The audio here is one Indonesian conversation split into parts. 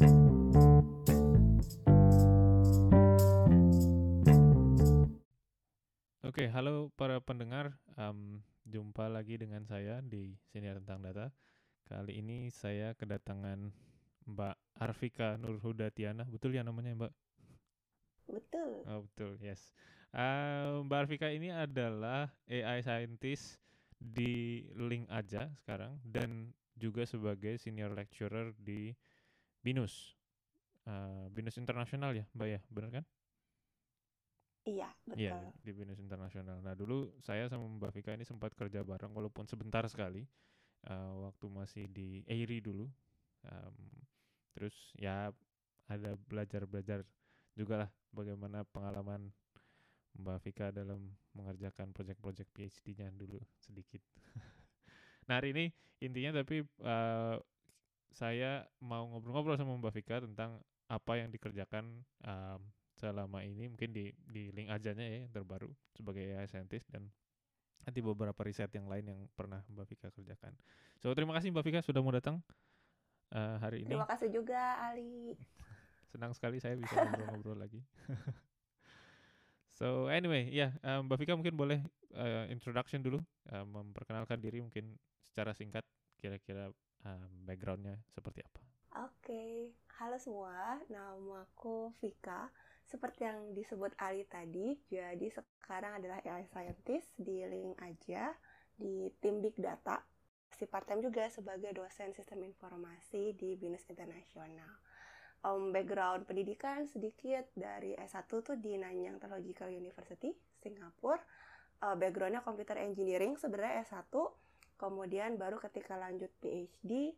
Oke, halo para pendengar. Um, jumpa lagi dengan saya di Siniar Tentang Data. Kali ini saya kedatangan Mbak Arvika Nurhuda Tiana. Betul ya namanya Mbak? Betul. Oh, betul, yes. Uh, Mbak Arvika ini adalah AI scientist di Link aja sekarang dan juga sebagai senior lecturer di BINUS. Uh, BINUS Internasional ya, Mbak ya, benar kan? Iya, Iya, betul. di BINUS Internasional. Nah, dulu saya sama Mbak Vika ini sempat kerja bareng walaupun sebentar sekali. Uh, waktu masih di Eiri dulu. Um, terus ya ada belajar-belajar juga lah bagaimana pengalaman Mbak Vika dalam mengerjakan proyek-proyek PhD-nya dulu sedikit. nah, hari ini intinya tapi uh, saya mau ngobrol-ngobrol sama Mbak Vika tentang apa yang dikerjakan um, selama ini mungkin di di link ajanya ya yang terbaru sebagai AI scientist dan nanti beberapa riset yang lain yang pernah Mbak Vika kerjakan. So terima kasih Mbak Vika sudah mau datang uh, hari ini. Terima kasih juga Ali. Senang sekali saya bisa ngobrol-ngobrol lagi. so anyway ya yeah, um, Mbak Vika mungkin boleh uh, introduction dulu uh, memperkenalkan diri mungkin secara singkat kira-kira um, backgroundnya seperti apa. Oke, okay. halo semua, nama aku Vika. Seperti yang disebut Ali tadi, jadi sekarang adalah AI scientist di Link aja di tim Big Data. Si part time juga sebagai dosen sistem informasi di BINUS Internasional. Um, background pendidikan sedikit dari S1 tuh di Nanyang Technological University, Singapura. Uh, backgroundnya computer engineering sebenarnya S1. Kemudian baru ketika lanjut PhD,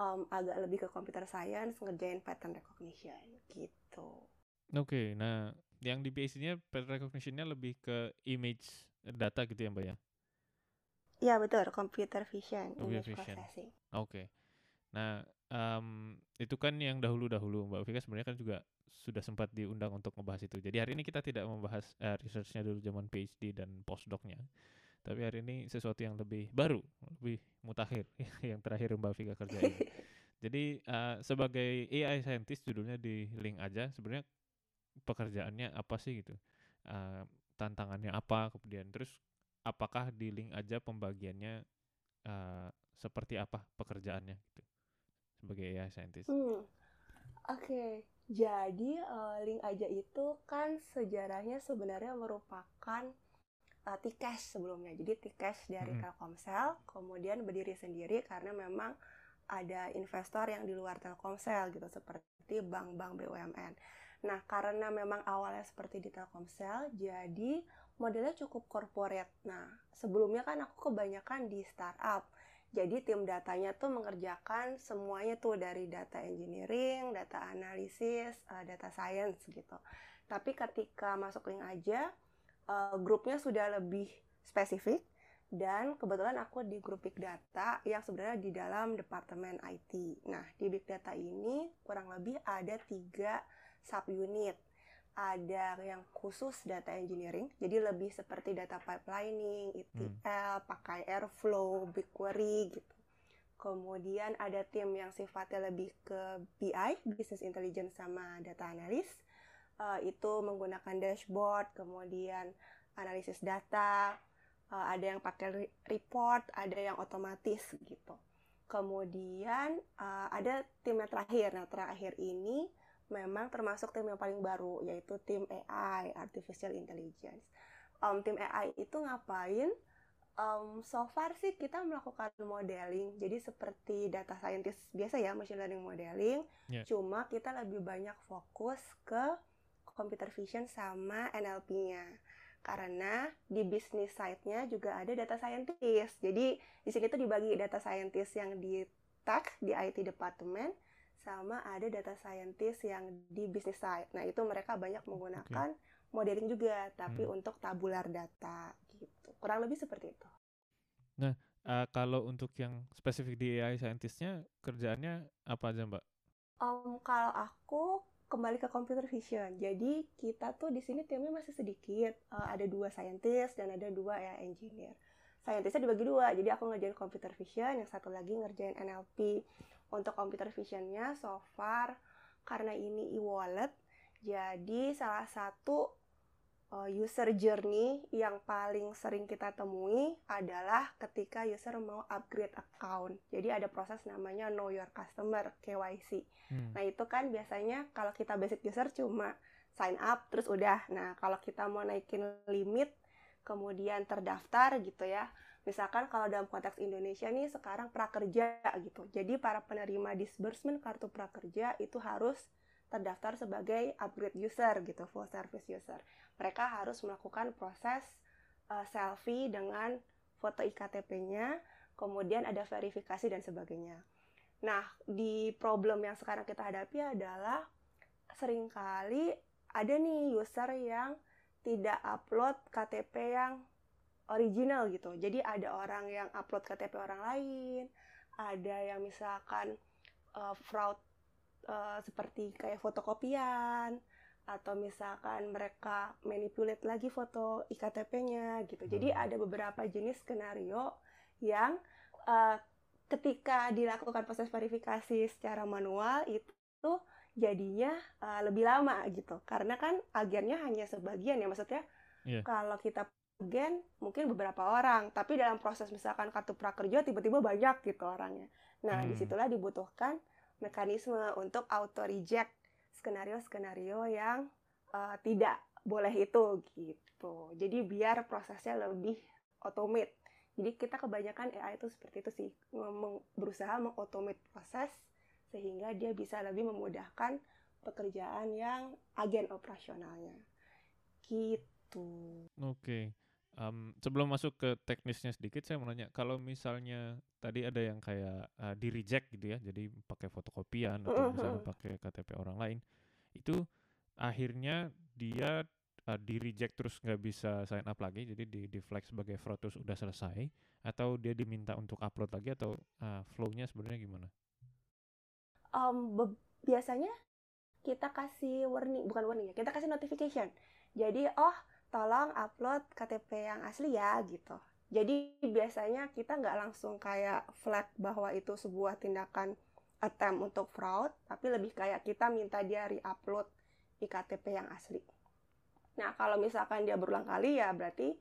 um, agak lebih ke computer science, ngerjain pattern recognition gitu. Oke, okay, nah yang di PhD-nya pattern recognition-nya lebih ke image data gitu ya Mbak ya? Iya betul, computer vision, computer image vision. processing. Oke, okay. nah um, itu kan yang dahulu-dahulu Mbak Vika sebenarnya kan juga sudah sempat diundang untuk membahas itu. Jadi hari ini kita tidak membahas uh, research-nya dulu zaman PhD dan postdoc-nya. Tapi hari ini sesuatu yang lebih baru, lebih mutakhir yang terakhir Mbak Vika kerjain. Jadi uh, sebagai AI scientist judulnya di link aja sebenarnya pekerjaannya apa sih gitu uh, tantangannya apa kemudian terus apakah di link aja pembagiannya uh, seperti apa pekerjaannya gitu sebagai AI scientist hmm. oke okay. jadi uh, link aja itu kan sejarahnya sebenarnya merupakan uh, Tcash sebelumnya jadi Tcash dari hmm. Telkomsel kemudian berdiri sendiri karena memang ada investor yang di luar Telkomsel gitu seperti bank-bank BUMN Nah, karena memang awalnya seperti di Telkomsel, jadi modelnya cukup corporate. Nah, sebelumnya kan aku kebanyakan di startup. Jadi tim datanya tuh mengerjakan semuanya tuh dari data engineering, data analisis, uh, data science gitu. Tapi ketika masuk link aja, uh, grupnya sudah lebih spesifik dan kebetulan aku di grup Big Data yang sebenarnya di dalam departemen IT. Nah, di Big Data ini kurang lebih ada tiga subunit. Ada yang khusus data engineering, jadi lebih seperti data pipelining, ETL, hmm. pakai Airflow, BigQuery gitu. Kemudian ada tim yang sifatnya lebih ke BI, Business Intelligence sama Data Analyst. Uh, itu menggunakan dashboard, kemudian analisis data, uh, ada yang pakai report, ada yang otomatis gitu. Kemudian uh, ada tim yang terakhir. Nah, terakhir ini memang termasuk tim yang paling baru yaitu tim AI artificial intelligence. Um, tim AI itu ngapain? Um, so far sih kita melakukan modeling, jadi seperti data scientist biasa ya machine learning modeling. Yeah. Cuma kita lebih banyak fokus ke computer vision sama NLP-nya. Karena di bisnis side-nya juga ada data scientist. Jadi di sini tuh dibagi data scientist yang di tech di IT department sama ada data scientist yang di business side. Nah, itu mereka banyak menggunakan okay. modeling juga, tapi hmm. untuk tabular data gitu. Kurang lebih seperti itu. Nah, uh, kalau untuk yang spesifik di AI scientistnya kerjaannya apa aja, Mbak? Um, kalau aku kembali ke computer vision. Jadi kita tuh di sini timnya masih sedikit. Uh, ada dua scientist dan ada dua AI engineer. Scientistnya dibagi dua, jadi aku ngerjain computer vision, yang satu lagi ngerjain NLP untuk computer visionnya so far karena ini e-wallet, jadi salah satu user journey yang paling sering kita temui adalah ketika user mau upgrade account. Jadi ada proses namanya know your customer KYC. Hmm. Nah itu kan biasanya kalau kita basic user cuma sign up terus udah. Nah kalau kita mau naikin limit kemudian terdaftar gitu ya. Misalkan kalau dalam konteks Indonesia nih sekarang prakerja gitu. Jadi para penerima disbursement kartu prakerja itu harus terdaftar sebagai upgrade user gitu, full service user. Mereka harus melakukan proses uh, selfie dengan foto iktp-nya, kemudian ada verifikasi dan sebagainya. Nah, di problem yang sekarang kita hadapi adalah sering kali ada nih user yang tidak upload KTP yang original gitu. Jadi ada orang yang upload KTP orang lain, ada yang misalkan uh, fraud uh, seperti kayak fotokopian atau misalkan mereka manipulate lagi foto iktp-nya gitu. Jadi hmm. ada beberapa jenis skenario yang uh, ketika dilakukan proses verifikasi secara manual itu jadinya uh, lebih lama gitu. Karena kan agennya hanya sebagian ya maksudnya. Yeah. Kalau kita agen mungkin beberapa orang, tapi dalam proses misalkan kartu prakerja tiba-tiba banyak gitu orangnya. Nah, hmm. di situlah dibutuhkan mekanisme untuk auto reject skenario-skenario yang uh, tidak boleh itu gitu. Jadi biar prosesnya lebih otomat. Jadi kita kebanyakan AI itu seperti itu sih, berusaha mengotomat proses sehingga dia bisa lebih memudahkan pekerjaan yang agen operasionalnya. Gitu. Oke. Okay. Um, sebelum masuk ke teknisnya sedikit, saya mau nanya, kalau misalnya tadi ada yang kayak uh, di reject gitu ya, jadi pakai fotokopian atau misalnya pakai KTP orang lain, itu akhirnya dia uh, di reject terus nggak bisa sign up lagi, jadi di, di flag sebagai fraud terus udah selesai, atau dia diminta untuk upload lagi atau uh, flow-nya sebenarnya gimana? Um, biasanya kita kasih warning, bukan warning ya, kita kasih notification. Jadi oh tolong upload KTP yang asli ya gitu. Jadi biasanya kita nggak langsung kayak flag bahwa itu sebuah tindakan attempt untuk fraud, tapi lebih kayak kita minta dia re-upload iktp yang asli. Nah kalau misalkan dia berulang kali ya berarti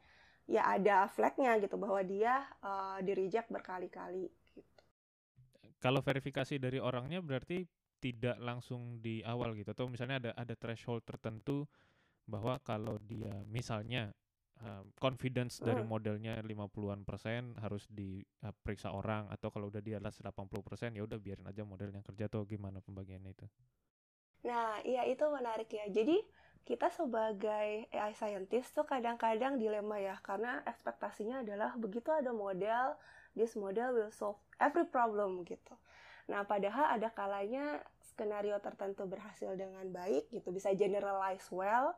ya ada flagnya gitu bahwa dia uh, di reject berkali-kali. Gitu. Kalau verifikasi dari orangnya berarti tidak langsung di awal gitu atau misalnya ada ada threshold tertentu bahwa kalau dia misalnya uh, confidence hmm. dari modelnya 50-an persen harus diperiksa orang atau kalau udah di atas 80 persen ya udah biarin aja model yang kerja atau gimana pembagiannya itu. Nah, iya itu menarik ya. Jadi kita sebagai AI scientist tuh kadang-kadang dilema ya karena ekspektasinya adalah begitu ada model, this model will solve every problem gitu. Nah, padahal ada kalanya skenario tertentu berhasil dengan baik gitu, bisa generalize well,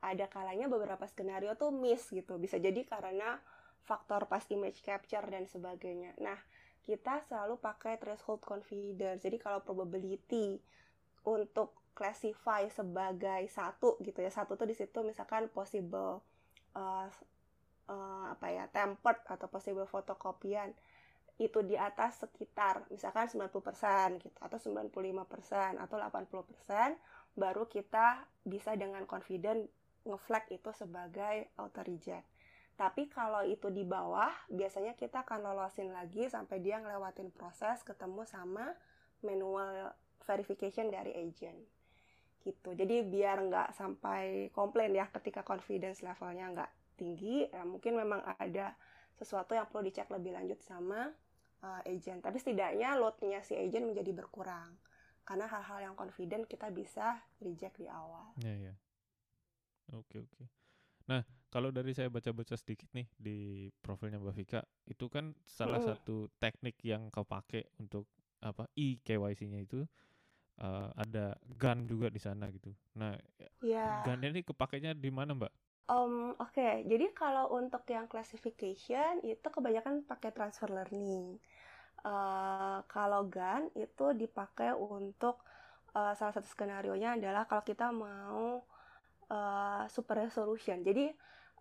ada kalanya beberapa skenario tuh miss gitu. Bisa jadi karena faktor pas image capture dan sebagainya. Nah, kita selalu pakai threshold confidence. Jadi kalau probability untuk classify sebagai satu gitu ya. Satu tuh di situ misalkan possible uh, uh, apa ya, tempered atau possible fotokopian itu di atas sekitar misalkan 90% gitu atau 95% atau 80% baru kita bisa dengan confident ngeflag itu sebagai auto reject. Tapi kalau itu di bawah, biasanya kita akan lolosin lagi sampai dia ngelewatin proses ketemu sama manual verification dari agent. Gitu. Jadi biar nggak sampai komplain ya ketika confidence levelnya nggak tinggi, ya mungkin memang ada sesuatu yang perlu dicek lebih lanjut sama uh, agent. Tapi setidaknya loadnya si agent menjadi berkurang. Karena hal-hal yang confident kita bisa reject di awal. Iya, yeah, yeah. Oke oke. Nah kalau dari saya baca-baca sedikit nih di profilnya Mbak Vika, itu kan salah mm. satu teknik yang kau pakai untuk apa e KYC-nya itu uh, ada gun juga di sana gitu. Nah, yeah. gun ini kepakainya di mana Mbak? Um, Oke, okay. jadi kalau untuk yang classification itu kebanyakan pakai transfer learning. Uh, kalau GAN itu dipakai untuk uh, salah satu skenario nya adalah kalau kita mau uh, super resolution. Jadi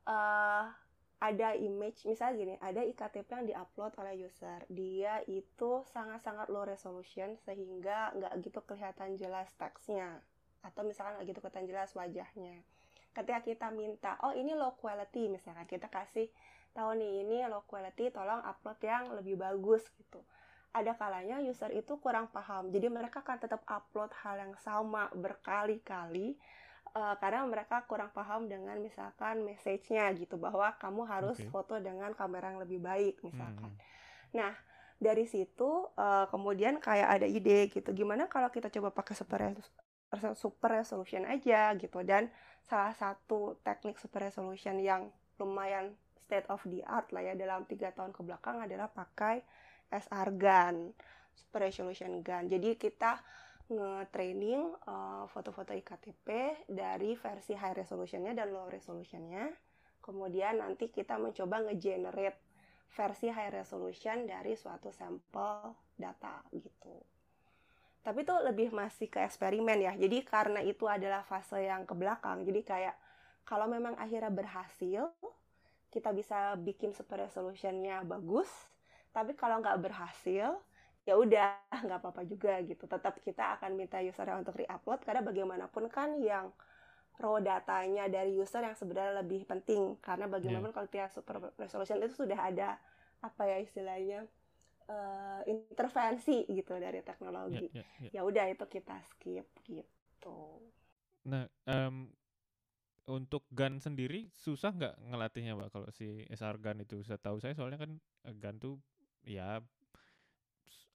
uh, ada image misalnya gini ada iktp yang diupload oleh user dia itu sangat-sangat low resolution sehingga nggak gitu kelihatan jelas teksnya atau misalkan nggak gitu kelihatan jelas wajahnya ketika kita minta oh ini low quality misalkan kita kasih tahu nih ini low quality tolong upload yang lebih bagus gitu ada kalanya user itu kurang paham jadi mereka akan tetap upload hal yang sama berkali-kali uh, karena mereka kurang paham dengan misalkan message-nya gitu bahwa kamu harus okay. foto dengan kamera yang lebih baik misalkan. Hmm. Nah dari situ uh, kemudian kayak ada ide gitu gimana kalau kita coba pakai super super resolution aja gitu dan salah satu teknik super resolution yang lumayan state of the art lah ya dalam tiga tahun ke belakang adalah pakai SR gun super resolution gun jadi kita nge-training uh, foto-foto IKTP dari versi high resolutionnya dan low resolutionnya. Kemudian nanti kita mencoba nge-generate versi high resolution dari suatu sampel data gitu. Tapi itu lebih masih ke eksperimen ya. Jadi karena itu adalah fase yang ke belakang. Jadi kayak kalau memang akhirnya berhasil, kita bisa bikin super resolutionnya bagus. Tapi kalau nggak berhasil, ya udah nggak apa-apa juga gitu tetap kita akan minta user untuk reupload karena bagaimanapun kan yang raw datanya dari user yang sebenarnya lebih penting karena bagaimanapun yeah. kalau tiap super resolution itu sudah ada apa ya istilahnya uh, intervensi gitu dari teknologi yeah, yeah, yeah. ya udah itu kita skip gitu nah um, untuk gun sendiri susah nggak ngelatihnya mbak kalau si SR gun itu saya tahu saya soalnya kan eh, gun tuh ya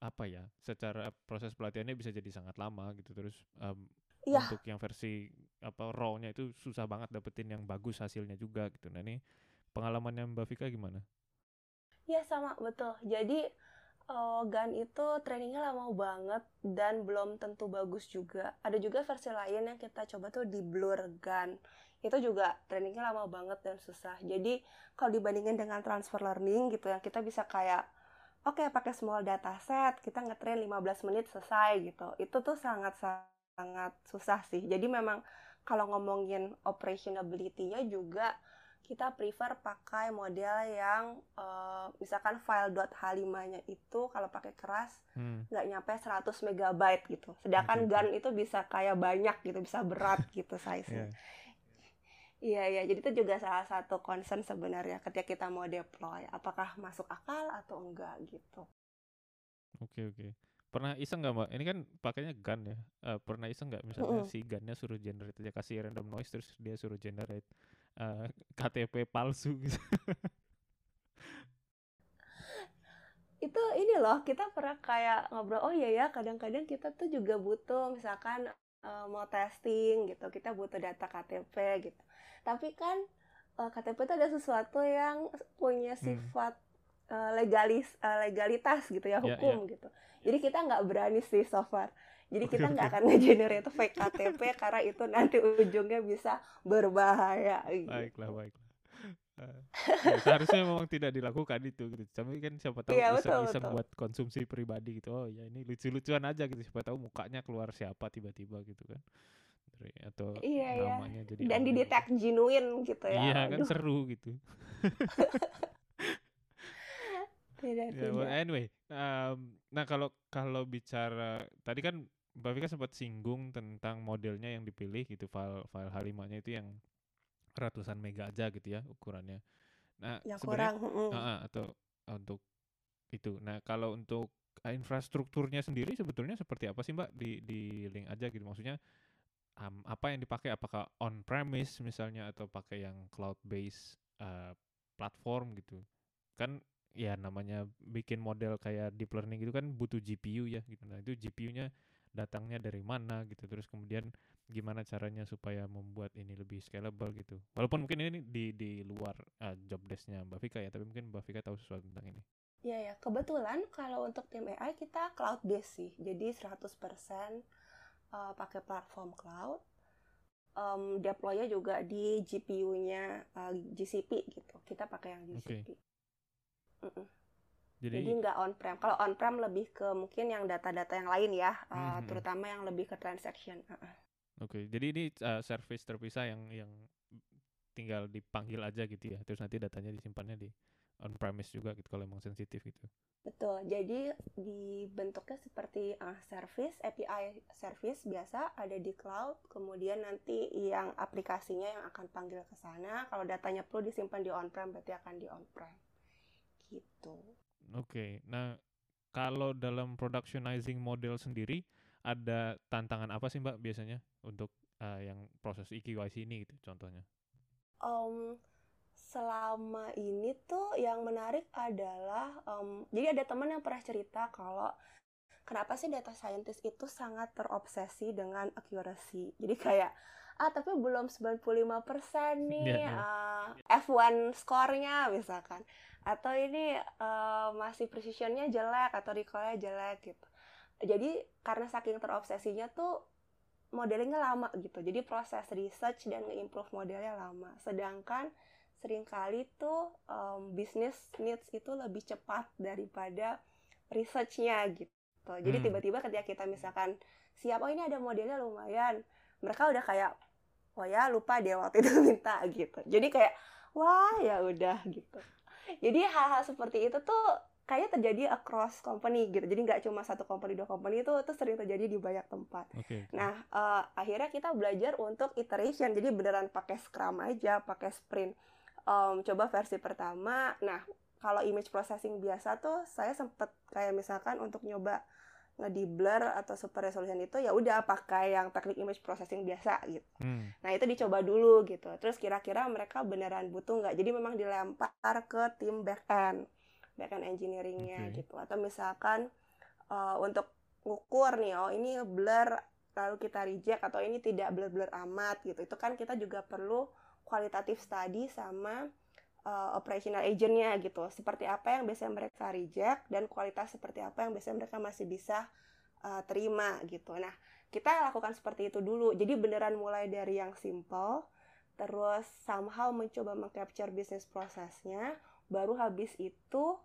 apa ya secara proses pelatihannya bisa jadi sangat lama gitu terus um, ya. untuk yang versi apa raw-nya itu susah banget dapetin yang bagus hasilnya juga gitu nah ini pengalamannya Mbak Vika gimana? Ya sama betul jadi uh, gun itu trainingnya lama banget dan belum tentu bagus juga. Ada juga versi lain yang kita coba tuh di blur gun itu juga trainingnya lama banget dan susah. Jadi kalau dibandingin dengan transfer learning gitu ya kita bisa kayak oke okay, pakai small data set kita ngetrain 15 menit selesai gitu. Itu tuh sangat sangat susah sih. Jadi memang kalau ngomongin operationability-nya juga kita prefer pakai model yang uh, misalkan file .h5-nya itu kalau pakai keras hmm. nggak hmm. nyampe 100 megabyte gitu. Sedangkan okay. GAN itu bisa kayak banyak gitu, bisa berat gitu size-nya. yeah. Iya iya, jadi itu juga salah satu concern sebenarnya ketika kita mau deploy, apakah masuk akal atau enggak gitu. Oke oke. Pernah iseng nggak mbak? Ini kan pakainya gun ya. Uh, pernah iseng nggak misalnya mm -hmm. si gunnya suruh generate aja kasih random noise terus dia suruh generate uh, eh, KTP palsu gitu. itu ini loh kita pernah kayak ngobrol oh iya ya kadang-kadang kita tuh juga butuh misalkan uh, mau testing gitu kita butuh data KTP gitu tapi kan uh, eh, KTP itu ada sesuatu yang punya hmm. sifat hmm. uh, legalis uh, legalitas gitu ya, ya hukum yeah, yeah. gitu jadi kita nggak berani sih so far jadi kita nggak akan ngegenerate fake KTP karena itu nanti ujungnya bisa berbahaya gitu. baiklah baiklah ya, seharusnya memang tidak dilakukan itu gitu. Tapi kan siapa tahu iya, bisa bisa buat konsumsi pribadi gitu. Oh ya ini lucu-lucuan aja gitu. Siapa tahu mukanya keluar siapa tiba-tiba gitu kan atau iya, iya. namanya iya. jadi dan didetek genuine gitu ya iya kan seru gitu tidak ya, well, anyway um, nah kalau kalau bicara tadi kan Mbak Vika sempat singgung tentang modelnya yang dipilih gitu file file H5-nya itu yang ratusan mega aja gitu ya ukurannya. Nah yang kurang uh, uh, atau uh, untuk itu. Nah kalau untuk uh, infrastrukturnya sendiri sebetulnya seperti apa sih Mbak? Di di link aja gitu. Maksudnya um, apa yang dipakai? Apakah on premise misalnya atau pakai yang cloud based uh, platform gitu? Kan ya namanya bikin model kayak deep learning itu kan butuh GPU ya gitu. Nah itu GPU-nya datangnya dari mana gitu. Terus kemudian gimana caranya supaya membuat ini lebih scalable gitu. Walaupun mungkin ini di di luar uh, job desk-nya Mbak Vika ya tapi mungkin Mbak Vika tahu sesuatu tentang ini. Iya ya, kebetulan kalau untuk tim AI kita cloud based sih. Jadi 100% uh, pakai platform cloud. Um, deploynya juga di GPU-nya uh, GCP gitu. Kita pakai yang GCP okay. Mm -mm. Jadi, nggak on prem kalau on prem lebih ke mungkin yang data-data yang lain ya uh, mm -hmm. terutama yang lebih ke transaction uh -uh. oke okay. jadi ini uh, service terpisah yang yang tinggal dipanggil aja gitu ya terus nanti datanya disimpannya di on premise juga gitu kalau emang sensitif gitu betul jadi dibentuknya seperti uh, service API service biasa ada di cloud kemudian nanti yang aplikasinya yang akan panggil ke sana kalau datanya perlu disimpan di on prem berarti akan di on prem gitu oke nah kalau dalam productionizing model sendiri ada tantangan apa sih mbak biasanya untuk uh, yang proses EQYC ini gitu contohnya? Um, selama ini tuh yang menarik adalah um, jadi ada teman yang pernah cerita kalau kenapa sih data scientist itu sangat terobsesi dengan accuracy. Jadi kayak ah tapi belum 95% nih yeah. Uh, F1 skornya misalkan. Atau ini uh, masih precisionnya jelek atau recallnya jelek gitu. Jadi karena saking terobsesinya tuh modelingnya lama gitu. Jadi proses research dan nge-improve modelnya lama. Sedangkan sering kali tuh um, business needs itu lebih cepat daripada researchnya gitu. Jadi hmm. tiba-tiba ketika kita misalkan siap oh ini ada modelnya lumayan mereka udah kayak oh ya lupa dia waktu itu minta gitu. Jadi kayak wah ya udah gitu. Jadi hal-hal seperti itu tuh kayaknya terjadi across company gitu. Jadi nggak cuma satu company dua company itu itu sering terjadi di banyak tempat. Okay. nah uh, akhirnya kita belajar untuk iteration. Jadi beneran pakai scrum aja pakai sprint. Um, coba versi pertama. Nah kalau image processing biasa tuh saya sempet kayak misalkan untuk nyoba nge blur atau super resolution itu ya udah pakai yang teknik image processing biasa gitu. Hmm. Nah itu dicoba dulu gitu. Terus kira-kira mereka beneran butuh nggak? Jadi memang dilempar ke tim back end backend engineeringnya okay. gitu atau misalkan uh, untuk ngukur nih oh ini blur lalu kita reject atau ini tidak blur-blur amat gitu itu kan kita juga perlu kualitatif study sama uh, operational agentnya gitu. Seperti apa yang biasanya mereka reject dan kualitas seperti apa yang biasanya mereka masih bisa uh, terima gitu. Nah kita lakukan seperti itu dulu. Jadi beneran mulai dari yang simple terus somehow mencoba mengcapture bisnis prosesnya baru habis itu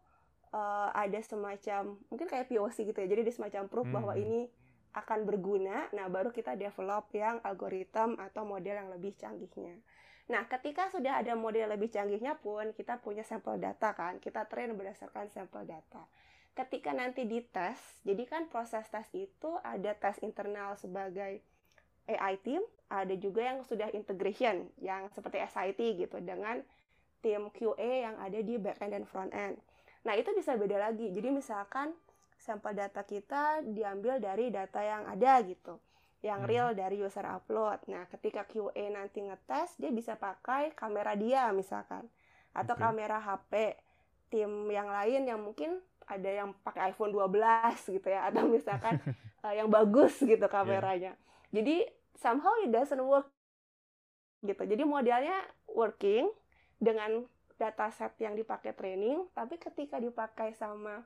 uh, ada semacam mungkin kayak POC gitu ya. Jadi ada semacam proof hmm. bahwa ini akan berguna. Nah baru kita develop yang algoritma atau model yang lebih canggihnya nah ketika sudah ada model lebih canggihnya pun kita punya sampel data kan kita train berdasarkan sampel data ketika nanti dites jadi kan proses tes itu ada tes internal sebagai AI team ada juga yang sudah integration yang seperti SIT gitu dengan tim QA yang ada di back end dan front end Nah, itu bisa beda lagi. Jadi misalkan sampel data kita diambil dari data yang ada gitu. Yang hmm. real dari user upload. Nah, ketika QA nanti ngetes, dia bisa pakai kamera dia misalkan. Atau okay. kamera HP tim yang lain yang mungkin ada yang pakai iPhone 12 gitu ya atau misalkan uh, yang bagus gitu iya. kameranya. Yeah. Jadi somehow it doesn't work gitu. Jadi modelnya working dengan dataset yang dipakai training, tapi ketika dipakai sama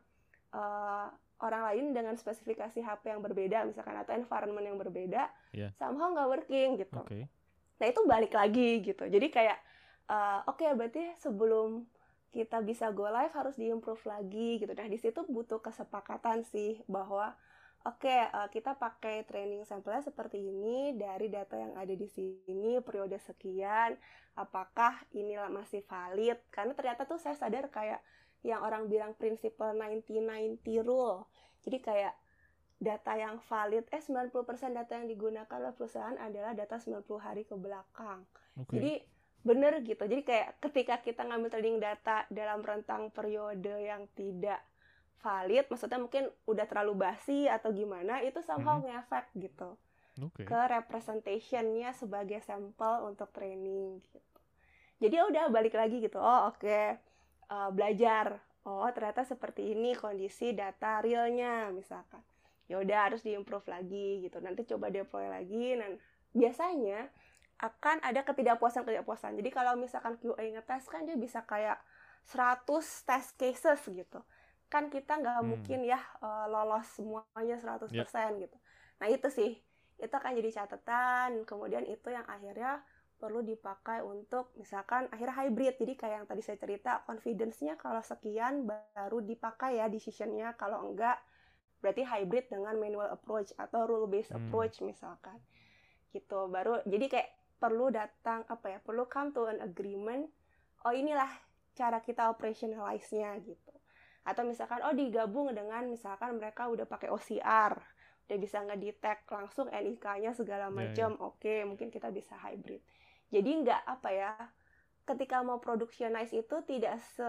uh, orang lain dengan spesifikasi HP yang berbeda, misalkan atau environment yang berbeda, yeah. somehow nggak working gitu. Okay. Nah itu balik lagi gitu. Jadi kayak uh, oke okay, berarti sebelum kita bisa go live harus diimprove lagi gitu. Nah di situ butuh kesepakatan sih bahwa Oke, uh, kita pakai training sampelnya seperti ini dari data yang ada di sini periode sekian. Apakah ini masih valid? Karena ternyata tuh saya sadar kayak yang orang bilang prinsipal 90-90 rule. Jadi kayak data yang valid, eh 90% data yang digunakan oleh perusahaan adalah data 90 hari ke belakang. Okay. Jadi bener gitu. Jadi kayak ketika kita ngambil trading data dalam rentang periode yang tidak valid maksudnya mungkin udah terlalu basi atau gimana itu somehow hmm. ngefek gitu okay. ke representationnya sebagai sampel untuk training gitu jadi ya udah balik lagi gitu oh oke okay. Uh, belajar oh ternyata seperti ini kondisi data realnya misalkan ya udah harus diimprove lagi gitu nanti coba deploy lagi dan biasanya akan ada ketidakpuasan ketidakpuasan jadi kalau misalkan QA ngetes kan dia bisa kayak 100 test cases gitu kan kita nggak hmm. mungkin ya uh, lolos semuanya 100% yep. gitu. Nah, itu sih. Itu akan jadi catatan, kemudian itu yang akhirnya perlu dipakai untuk misalkan akhirnya hybrid. Jadi kayak yang tadi saya cerita, confidence-nya kalau sekian baru dipakai ya decision-nya, kalau enggak berarti hybrid dengan manual approach atau rule based hmm. approach misalkan. Gitu. Baru jadi kayak perlu datang apa ya perlu come to an agreement oh inilah cara kita operationalize-nya gitu atau misalkan oh digabung dengan misalkan mereka udah pakai OCR udah bisa ngedetect langsung NIK-nya segala macam yeah, yeah. oke okay, mungkin kita bisa hybrid jadi nggak apa ya ketika mau productionize itu tidak se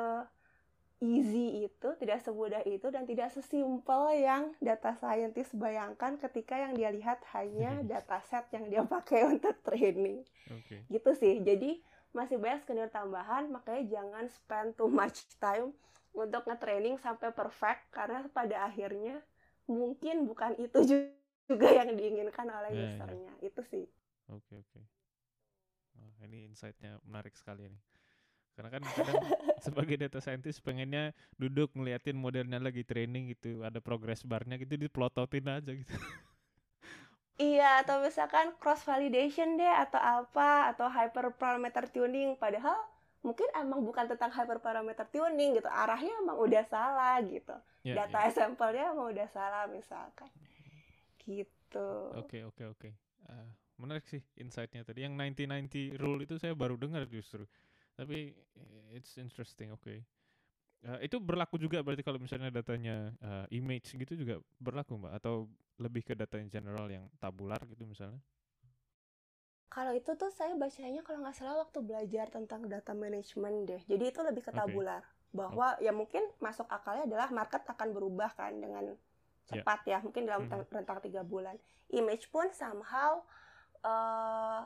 easy itu, tidak semudah itu, dan tidak sesimpel yang data scientist bayangkan ketika yang dia lihat hanya dataset yang dia pakai untuk training. Okay. Gitu sih. Jadi masih banyak skenario tambahan, makanya jangan spend too much time untuk nge-training sampai perfect, karena pada akhirnya mungkin bukan itu juga yang diinginkan oleh yeah, ya. usernya. Yeah. Itu sih. Oke, okay, oke. Okay. Ini insight-nya menarik sekali nih. Karena kan kadang sebagai data scientist pengennya duduk ngeliatin modelnya lagi training gitu, ada progress barnya gitu diplototin aja gitu. Iya, atau misalkan cross validation deh atau apa atau hyperparameter tuning padahal mungkin emang bukan tentang hyperparameter tuning gitu. Arahnya emang udah salah gitu. Yeah, Data yeah. sampelnya emang udah salah misalkan. Gitu. Oke, okay, oke, okay, oke. Okay. Uh, menarik sih insight-nya tadi. Yang 90-90 rule itu saya baru dengar justru. Tapi eh, it's interesting, oke. Okay. Uh, itu berlaku juga berarti kalau misalnya datanya uh, image gitu juga berlaku mbak atau lebih ke data yang general yang tabular gitu misalnya? Kalau itu tuh saya bacanya kalau nggak salah waktu belajar tentang data management deh. Jadi itu lebih ke tabular okay. bahwa okay. ya mungkin masuk akalnya adalah market akan berubah kan dengan ya. cepat yeah. ya mungkin dalam hmm. rentang tiga bulan. Image pun somehow uh,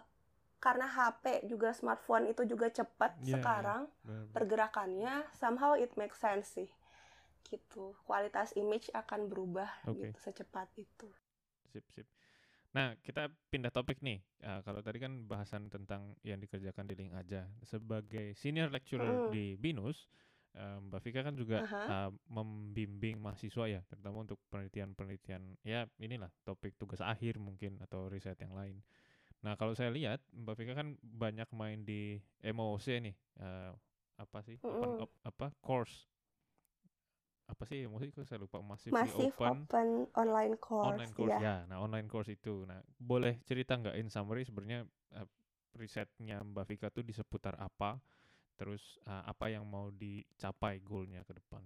karena HP juga smartphone itu juga cepat yeah, sekarang yeah. pergerakannya somehow it makes sense sih gitu kualitas image akan berubah okay. gitu secepat itu sip sip nah kita pindah topik nih uh, kalau tadi kan bahasan tentang yang dikerjakan di link aja sebagai senior lecturer mm. di binus uh, Mbak Vika kan juga uh -huh. uh, membimbing mahasiswa ya terutama untuk penelitian-penelitian ya inilah topik tugas akhir mungkin atau riset yang lain Nah kalau saya lihat Mbak Vika kan banyak main di MOC nih, uh, apa sih? Mm -hmm. Open, op, apa course? Apa sih MOC? Kok saya lupa masih open, open online course. Online course ya. ya. Nah online course itu, nah boleh cerita nggak in summary sebenarnya uh, risetnya Mbak Vika tuh di seputar apa? Terus uh, apa yang mau dicapai goalnya ke depan?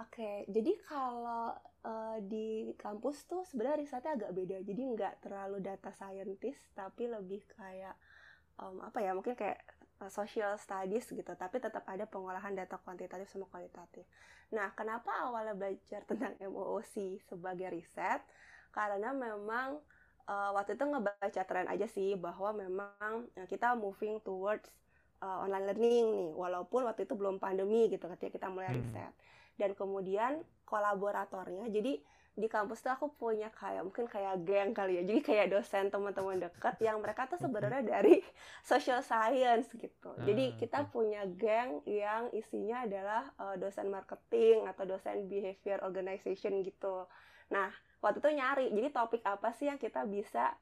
Oke, jadi kalau uh, di kampus tuh sebenarnya risetnya agak beda. Jadi nggak terlalu data scientist, tapi lebih kayak um, apa ya? Mungkin kayak uh, social studies gitu. Tapi tetap ada pengolahan data kuantitatif sama kualitatif. Nah, kenapa awalnya belajar tentang MOOC sebagai riset? Karena memang uh, waktu itu ngebaca tren aja sih bahwa memang kita moving towards uh, online learning nih. Walaupun waktu itu belum pandemi gitu ketika kita mulai hmm. Dan kemudian kolaboratornya jadi di kampus tuh aku punya kayak mungkin kayak geng kali ya. Jadi kayak dosen teman-teman dekat yang mereka tuh sebenarnya dari social science gitu. Ah, jadi kita punya geng yang isinya adalah uh, dosen marketing atau dosen behavior organization gitu. Nah waktu itu nyari. Jadi topik apa sih yang kita bisa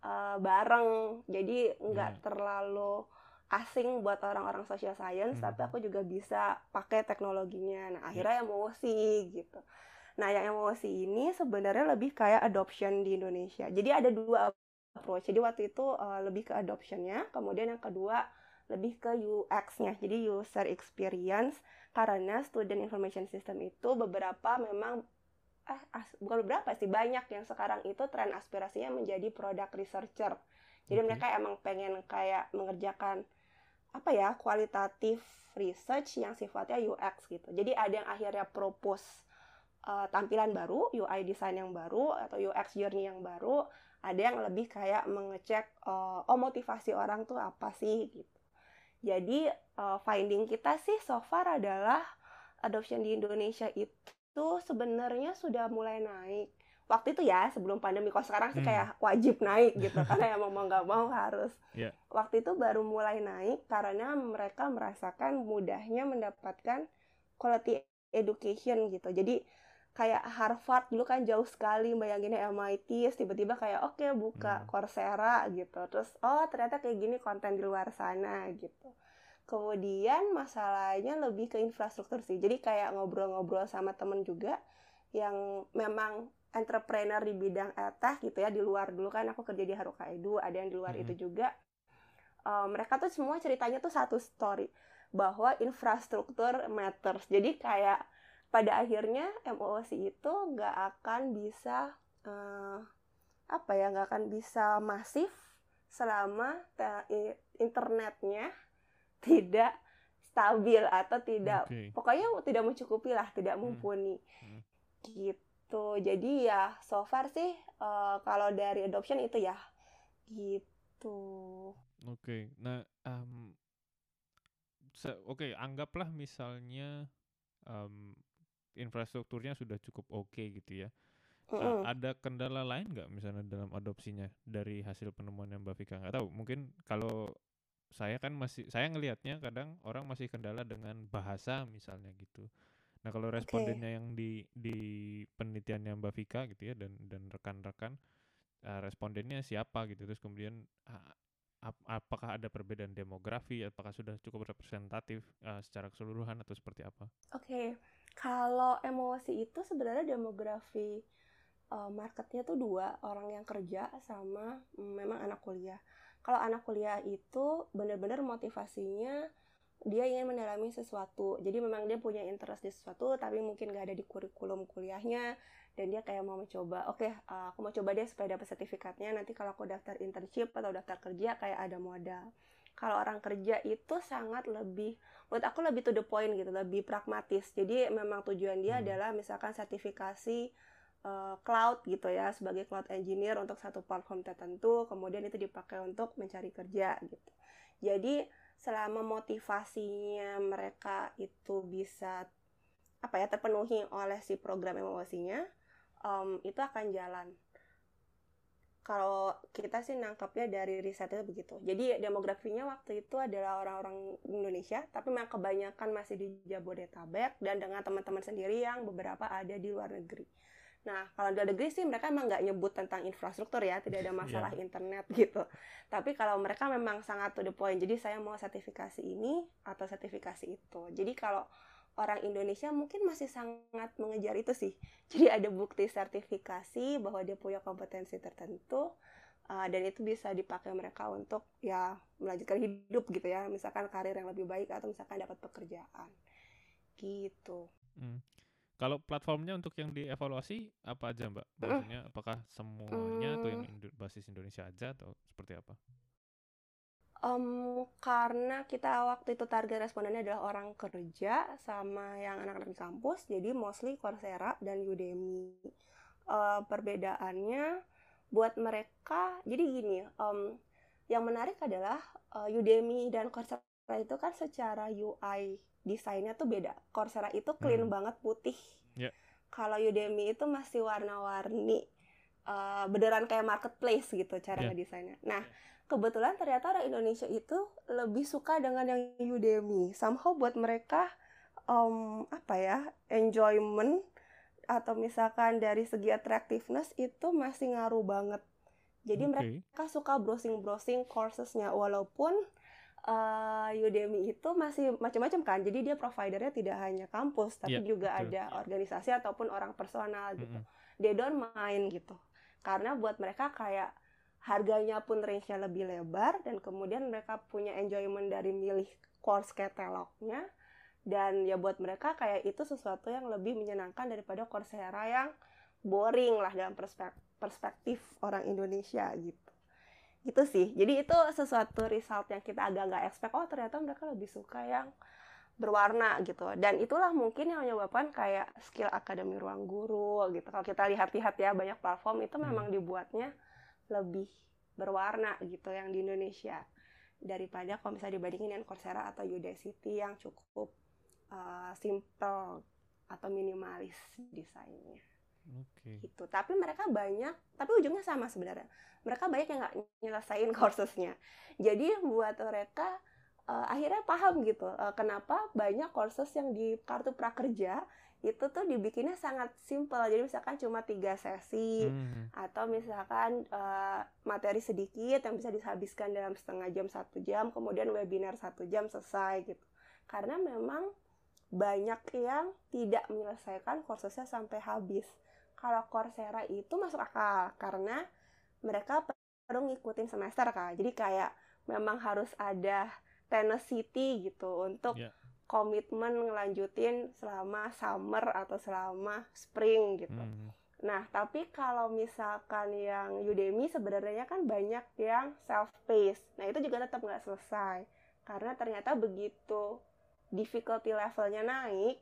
uh, bareng? Jadi nggak yeah. terlalu asing buat orang-orang social science, hmm. tapi aku juga bisa pakai teknologinya. Nah, akhirnya emosi gitu. Nah, yang emosi ini sebenarnya lebih kayak adoption di Indonesia. Jadi ada dua approach. Jadi waktu itu uh, lebih ke adoptionnya, kemudian yang kedua lebih ke UX-nya. Jadi user experience karena student information system itu beberapa memang eh as, bukan beberapa sih banyak yang sekarang itu tren aspirasinya menjadi product researcher. Jadi okay. mereka emang pengen kayak mengerjakan apa ya kualitatif research yang sifatnya UX gitu. Jadi ada yang akhirnya propose uh, tampilan baru, UI design yang baru atau UX journey yang baru. Ada yang lebih kayak mengecek uh, oh motivasi orang tuh apa sih gitu. Jadi uh, finding kita sih so far adalah adoption di Indonesia itu sebenarnya sudah mulai naik waktu itu ya sebelum pandemi kok sekarang sih hmm. kayak wajib naik gitu karena emang mau nggak mau harus yeah. waktu itu baru mulai naik karena mereka merasakan mudahnya mendapatkan quality education gitu jadi kayak Harvard dulu kan jauh sekali bayanginnya MIT tiba-tiba kayak oke okay, buka hmm. Coursera gitu terus oh ternyata kayak gini konten di luar sana gitu kemudian masalahnya lebih ke infrastruktur sih jadi kayak ngobrol-ngobrol sama temen juga yang memang entrepreneur di bidang etah gitu ya di luar dulu kan aku kerja di Haruka Edu ada yang di luar hmm. itu juga uh, mereka tuh semua ceritanya tuh satu story bahwa infrastruktur matters jadi kayak pada akhirnya MOOC itu nggak akan bisa uh, apa ya nggak akan bisa masif selama internetnya tidak stabil atau tidak okay. pokoknya tidak mencukupi lah tidak hmm. mumpuni hmm. Gitu jadi ya so far sih uh, kalau dari adoption itu ya gitu oke okay. nah um, oke okay, anggaplah misalnya um, infrastrukturnya sudah cukup oke okay gitu ya mm -hmm. ada kendala lain nggak misalnya dalam adopsinya dari hasil penemuan yang Mbak Vika nggak tahu mungkin kalau saya kan masih saya ngelihatnya kadang orang masih kendala dengan bahasa misalnya gitu. Nah kalau respondennya okay. yang di di penelitiannya Mbak Vika gitu ya dan dan rekan-rekan uh, respondennya siapa gitu terus kemudian uh, ap apakah ada perbedaan demografi apakah sudah cukup representatif uh, secara keseluruhan atau seperti apa? Oke okay. kalau emosi itu sebenarnya demografi uh, marketnya tuh dua orang yang kerja sama mm, memang anak kuliah kalau anak kuliah itu benar-benar motivasinya dia ingin mendalami sesuatu. Jadi memang dia punya interest di sesuatu tapi mungkin gak ada di kurikulum kuliahnya. Dan dia kayak mau mencoba oke okay, uh, aku mau coba deh supaya dapat sertifikatnya. Nanti kalau aku daftar internship atau daftar kerja kayak ada modal. Kalau orang kerja itu sangat lebih menurut aku lebih to the point gitu lebih pragmatis. Jadi memang tujuan dia hmm. adalah misalkan sertifikasi uh, cloud gitu ya sebagai cloud engineer untuk satu platform tertentu. Kemudian itu dipakai untuk mencari kerja gitu. Jadi selama motivasinya mereka itu bisa apa ya terpenuhi oleh si program emosinya um, itu akan jalan. Kalau kita sih nangkapnya dari riset itu begitu. Jadi demografinya waktu itu adalah orang-orang Indonesia tapi memang kebanyakan masih di Jabodetabek dan dengan teman-teman sendiri yang beberapa ada di luar negeri Nah, kalau di negeri sih mereka emang nggak nyebut tentang infrastruktur ya, tidak ada masalah yeah. internet gitu. Tapi kalau mereka memang sangat to the point, jadi saya mau sertifikasi ini atau sertifikasi itu. Jadi kalau orang Indonesia mungkin masih sangat mengejar itu sih. Jadi ada bukti sertifikasi bahwa dia punya kompetensi tertentu, uh, dan itu bisa dipakai mereka untuk ya melanjutkan hidup gitu ya, misalkan karir yang lebih baik atau misalkan dapat pekerjaan, gitu. Hmm. Kalau platformnya untuk yang dievaluasi apa aja Mbak? Maksudnya apakah semuanya atau yang Indo basis Indonesia aja atau seperti apa? Um, karena kita waktu itu target respondennya adalah orang kerja sama yang anak-anak di kampus, jadi mostly Coursera dan Udemy. Uh, perbedaannya buat mereka, jadi gini, um, yang menarik adalah uh, Udemy dan Coursera itu kan secara UI desainnya tuh beda. Coursera itu clean hmm. banget putih. Yeah. Kalau Udemy itu masih warna-warni. Uh, beneran kayak marketplace gitu cara yeah. ngedesainnya. Nah, kebetulan ternyata orang Indonesia itu lebih suka dengan yang Udemy. Somehow buat mereka um, apa ya, enjoyment atau misalkan dari segi attractiveness itu masih ngaruh banget. Jadi okay. mereka suka browsing-browsing coursesnya walaupun uh, Udemy itu masih macam-macam kan. Jadi dia providernya tidak hanya kampus, tapi yeah, juga betul. ada organisasi ataupun orang personal gitu. Mm -hmm. They don't mind gitu. Karena buat mereka kayak harganya pun range-nya lebih lebar dan kemudian mereka punya enjoyment dari milih course catalognya dan ya buat mereka kayak itu sesuatu yang lebih menyenangkan daripada Coursera yang boring lah dalam perspektif orang Indonesia gitu gitu sih. Jadi itu sesuatu result yang kita agak nggak expect oh ternyata mereka lebih suka yang berwarna gitu. Dan itulah mungkin yang menyebabkan kayak skill akademi ruang guru gitu. Kalau kita lihat-lihat ya banyak platform itu hmm. memang dibuatnya lebih berwarna gitu yang di Indonesia. Daripada kalau misalnya dibandingin dengan Coursera atau Udacity yang cukup uh, simple atau minimalis desainnya Okay. Gitu. Tapi mereka banyak, tapi ujungnya sama sebenarnya. Mereka banyak yang nggak nyelesain kursesnya. Jadi buat mereka uh, akhirnya paham gitu uh, kenapa banyak kursus yang di kartu prakerja itu tuh dibikinnya sangat simple jadi misalkan cuma tiga sesi hmm. atau misalkan uh, materi sedikit yang bisa dihabiskan dalam setengah jam satu jam kemudian webinar satu jam selesai gitu karena memang banyak yang tidak menyelesaikan kursusnya sampai habis kalau Coursera itu masuk akal karena mereka perlu ngikutin semester kan jadi kayak memang harus ada tenacity gitu untuk Yeah. komitmen ngelanjutin selama summer atau selama spring gitu. Hmm. Nah, tapi kalau misalkan yang Udemy sebenarnya kan banyak yang self-paced. Nah, itu juga tetap nggak selesai. Karena ternyata begitu difficulty levelnya naik,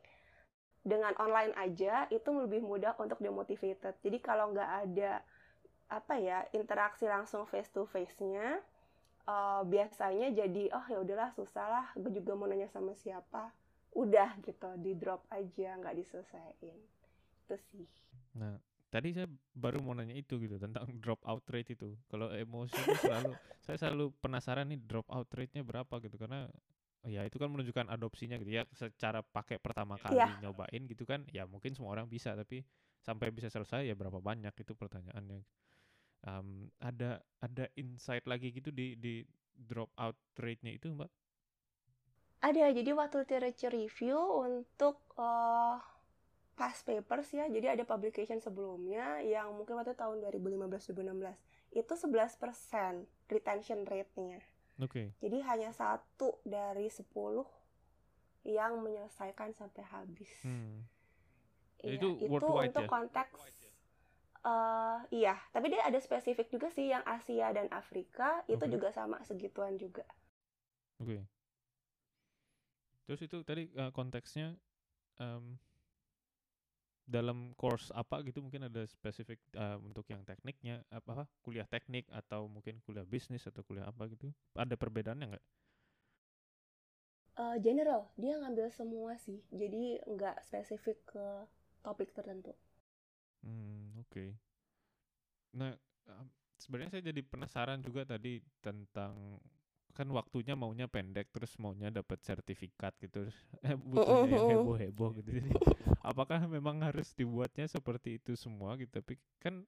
dengan online aja itu lebih mudah untuk demotivated. Jadi kalau nggak ada apa ya interaksi langsung face to face-nya, uh, biasanya jadi oh ya udahlah susah lah, gue juga mau nanya sama siapa, udah gitu di drop aja nggak diselesaikan. Itu sih. Nah, tadi saya baru mau nanya itu gitu tentang drop out rate itu. Kalau emosi itu selalu saya selalu penasaran nih drop out rate-nya berapa gitu karena ya itu kan menunjukkan adopsinya gitu ya secara pakai pertama kali Iya. nyobain gitu kan ya mungkin semua orang bisa tapi sampai bisa selesai ya berapa banyak itu pertanyaannya. Em, ada ada insight lagi gitu di di drop out rate-nya itu Mbak? Ada, jadi waktu literature review untuk uh, past papers ya, jadi ada publication sebelumnya yang mungkin waktu tahun 2015-2016 itu 11% retention rate-nya. Oke. Jadi hanya satu dari 10 yang menyelesaikan sampai habis. Hmm. Iya, Itu worldwide untuk ya? konteks eh iya, tapi dia ada spesifik juga sih yang Asia dan Afrika itu Oke. juga sama segituan juga. Oke. Terus itu tadi eh, konteksnya em, dalam course apa gitu mungkin ada spesifik eh, untuk yang tekniknya apa apa, kuliah teknik atau mungkin kuliah bisnis atau kuliah apa gitu ada perbedaannya nggak? Eh, general, dia ngambil semua sih. Jadi nggak spesifik ke topik tertentu. Hmm oke. Nah em, sebenarnya saya jadi penasaran juga tadi tentang kan waktunya maunya pendek terus maunya dapat sertifikat gitu eh, butuhnya yang Mm-mm. heboh-heboh gitu. Jadi apakah memang harus dibuatnya seperti itu semua gitu? Tapi kan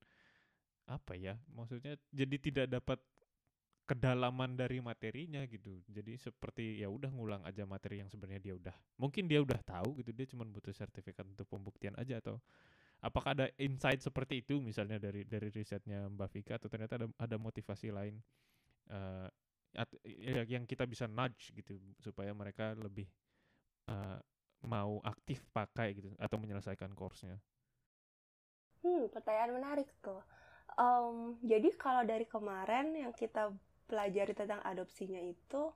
apa ya maksudnya jadi tidak dapat kedalaman dari materinya gitu. Jadi seperti ya udah ngulang aja materi yang sebenarnya dia udah mungkin dia udah tahu gitu dia cuma butuh sertifikat untuk pembuktian aja atau apakah ada insight seperti itu misalnya dari dari risetnya Mbak Vika atau ternyata ada ada motivasi lain eh, at- ya, yang kita bisa nudge gitu supaya mereka lebih eh, mau aktif pakai gitu atau menyelesaikan course-nya. Hmm, pertanyaan menarik tuh. Em, jadi kalau dari kemarin yang kita pelajari tentang adopsinya itu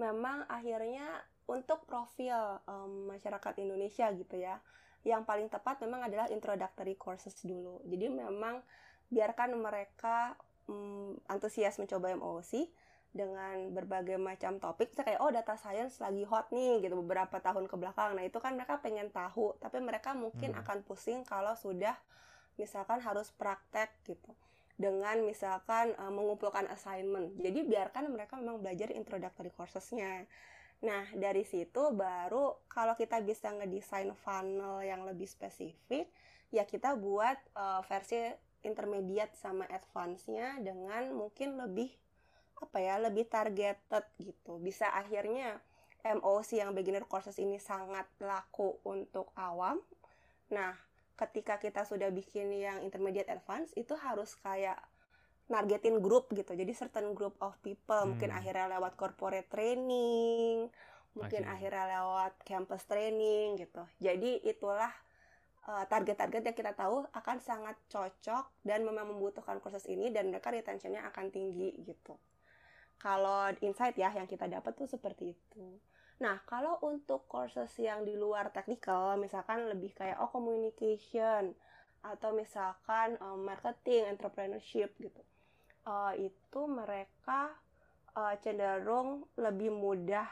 memang akhirnya untuk profil em, masyarakat Indonesia gitu ya. Yang paling tepat memang adalah introductory courses dulu. Jadi memang biarkan mereka mm, antusias mencoba MOC dengan berbagai macam topik kayak oh data science lagi hot nih gitu beberapa tahun ke belakang. Nah, itu kan mereka pengen tahu, tapi mereka mungkin Hmm. akan pusing kalau sudah misalkan harus praktek gitu dengan misalkan eh, mengumpulkan assignment. Jadi biarkan mereka memang belajar introductory courses-nya. Nah, dari situ baru kalau kita bisa ngedesain funnel yang lebih spesifik, ya kita buat eh, versi intermediate sama advance-nya dengan mungkin lebih apa ya, lebih targeted gitu. Bisa akhirnya MOC yang beginner courses ini sangat laku untuk awam. Nah, ketika kita sudah bikin yang intermediate advance itu harus kayak nargetin grup gitu jadi certain group of people mungkin Hmm. akhirnya lewat corporate training mungkin Akhirnya. akhirnya lewat campus training gitu jadi itulah uh, target-target yang kita tahu akan sangat cocok dan memang membutuhkan kursus ini dan mereka retentionnya akan tinggi gitu kalau insight ya yang kita dapat tuh seperti itu Nah, kalau untuk courses yang di luar technical, misalkan lebih kayak oh communication atau misalkan um, marketing, entrepreneurship gitu, uh, itu mereka uh, cenderung lebih mudah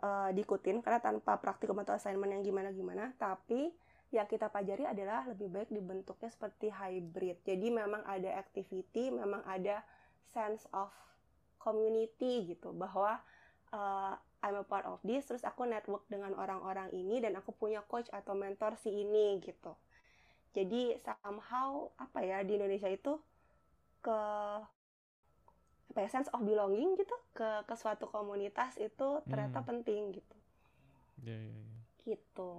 uh, diikutin karena tanpa praktikum atau assignment yang gimana-gimana. Tapi yang kita pelajari adalah lebih baik dibentuknya seperti hybrid. Jadi memang ada activity, memang ada sense of community gitu bahwa uh, I'm a part of this, terus aku network dengan orang-orang ini dan aku punya coach atau mentor si ini gitu. Jadi somehow apa ya di Indonesia itu ke apa ya sense of belonging gitu ke ke suatu komunitas itu ternyata Hmm. penting gitu. Ya, ya, ya. Gitu.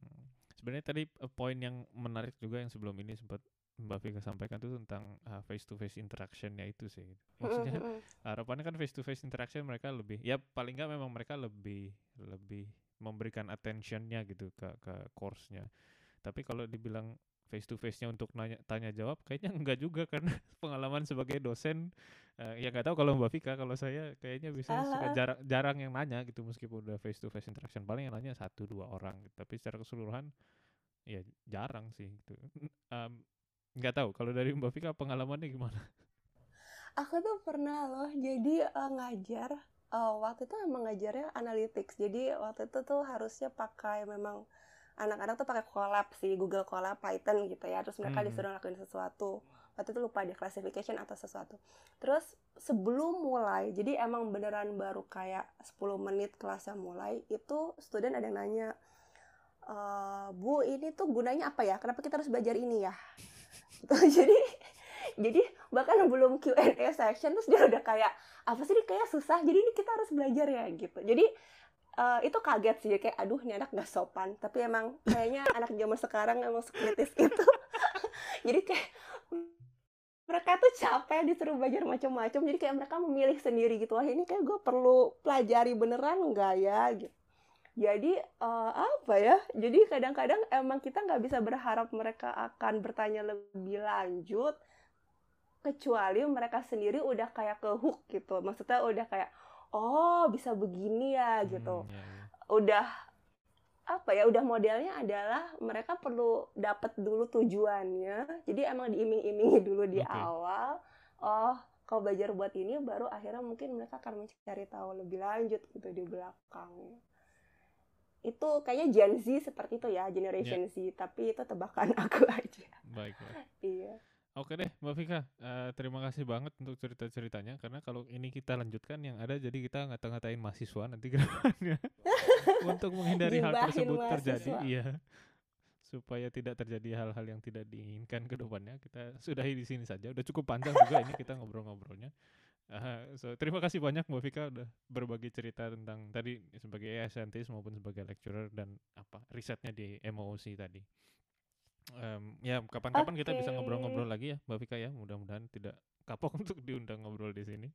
Hmm. Sebenarnya tadi eh, poin yang menarik juga yang sebelum ini sempat Mbak Vika sampaikan tuh tentang uh, face to face interactionnya itu sih. Maksudnya harapannya kan face to face interaction mereka lebih ya paling nggak memang mereka lebih lebih memberikan attentionnya gitu ke ke course-nya. Tapi kalau dibilang face to face-nya untuk nanya tanya jawab kayaknya enggak juga karena pengalaman sebagai dosen uh, ya nggak tahu kalau Mbak Vika kalau saya kayaknya bisa suka jarang jarang yang nanya gitu meskipun udah face to face interaction paling yang nanya satu dua orang gitu. tapi secara keseluruhan ya jarang sih gitu um, nggak tahu kalau dari Mbak Vika pengalamannya gimana? Aku tuh pernah loh jadi uh, ngajar uh, waktu itu emang ngajarnya analytics. Jadi waktu itu tuh harusnya pakai memang anak-anak tuh pakai Colab sih Google Colab Python gitu ya. Terus mereka hmm. disuruh lakuin sesuatu. Waktu itu lupa dia classification atau sesuatu. Terus sebelum mulai jadi emang beneran baru kayak 10 menit kelasnya mulai itu student ada yang nanya e, Bu ini tuh gunanya apa ya? Kenapa kita harus belajar ini ya jadi jadi bahkan belum Q&A section terus dia udah kayak apa sih ini? Kayak susah. Jadi ini kita harus belajar ya gitu. Jadi uh, itu kaget sih. Kayak aduh ini anak gak sopan. Tapi emang kayaknya anak zaman sekarang emang sekritis itu. Jadi kayak mereka tuh capek disuruh belajar macam-macam. Jadi kayak mereka memilih sendiri gitu. Wah ini kayak gue perlu pelajari beneran enggak ya? Gitu jadi uh, apa ya? Jadi kadang-kadang emang kita nggak bisa berharap mereka akan bertanya lebih lanjut kecuali mereka sendiri udah kayak ke hook gitu. Maksudnya udah kayak oh bisa begini ya gitu. hmm, ya, ya. udah apa ya udah modelnya adalah mereka perlu dapat dulu tujuannya. Jadi emang diiming-imingi dulu di okay. awal oh kalau belajar buat ini baru akhirnya mungkin mereka akan mencari tahu lebih lanjut gitu di belakang itu kayaknya Gen Z seperti itu ya generation yeah. Z tapi itu tebakan aku aja baik, baik. iya Oke deh, Mbak Vika. Uh, terima kasih banget untuk cerita-ceritanya. Karena kalau ini kita lanjutkan yang ada, jadi kita ngata-ngatain mahasiswa nanti ke untuk menghindari hal tersebut mahasiswa. terjadi. Iya, supaya tidak terjadi hal-hal yang tidak diinginkan ke depannya. Kita sudahi di sini saja. Udah cukup panjang juga ini kita ngobrol-ngobrolnya. Uh, so terima kasih banyak Mbak Vika udah berbagi cerita tentang tadi sebagai AI scientist maupun sebagai lecturer dan apa risetnya di MOOC tadi. Um, ya kapan-kapan okay. kita bisa ngobrol-ngobrol lagi ya Mbak Vika ya. Mudah-mudahan tidak kapok untuk diundang ngobrol di sini.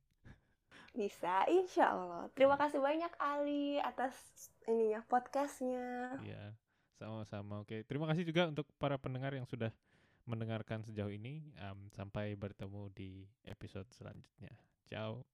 Bisa insya Allah. Terima kasih banyak Ali atas ininya podcastnya. Iya sama-sama. Oke terima kasih juga untuk para pendengar yang sudah mendengarkan sejauh ini. Um, sampai bertemu di episode selanjutnya Chao.